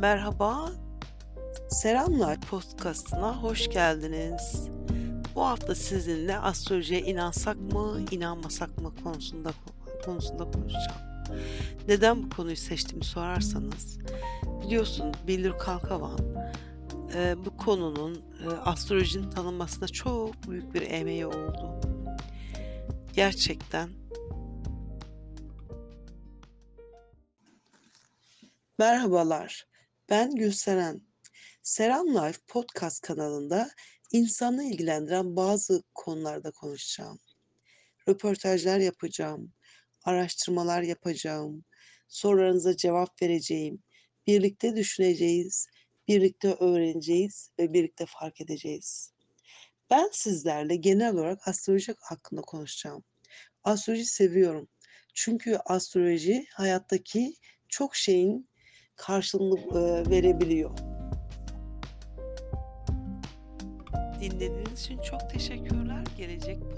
Merhaba, Selamlar podcastına hoş geldiniz. Bu hafta sizinle astrolojiye inansak mı, inanmasak mı konusunda konusunda konuşacağım. Neden bu konuyu seçtiğimi sorarsanız, biliyorsun Bilir Kalkavan e, bu konunun e, astrolojinin tanınmasına çok büyük bir emeği oldu. Gerçekten Merhabalar, ben Gülseren. Selam Life podcast kanalında insanı ilgilendiren bazı konularda konuşacağım. Röportajlar yapacağım, araştırmalar yapacağım, sorularınıza cevap vereceğim, birlikte düşüneceğiz, birlikte öğreneceğiz ve birlikte fark edeceğiz. Ben sizlerle genel olarak astroloji hakkında konuşacağım. Astroloji seviyorum. Çünkü astroloji hayattaki çok şeyin karşılığını e, verebiliyor. Dinlediğiniz için çok teşekkürler. Gelecek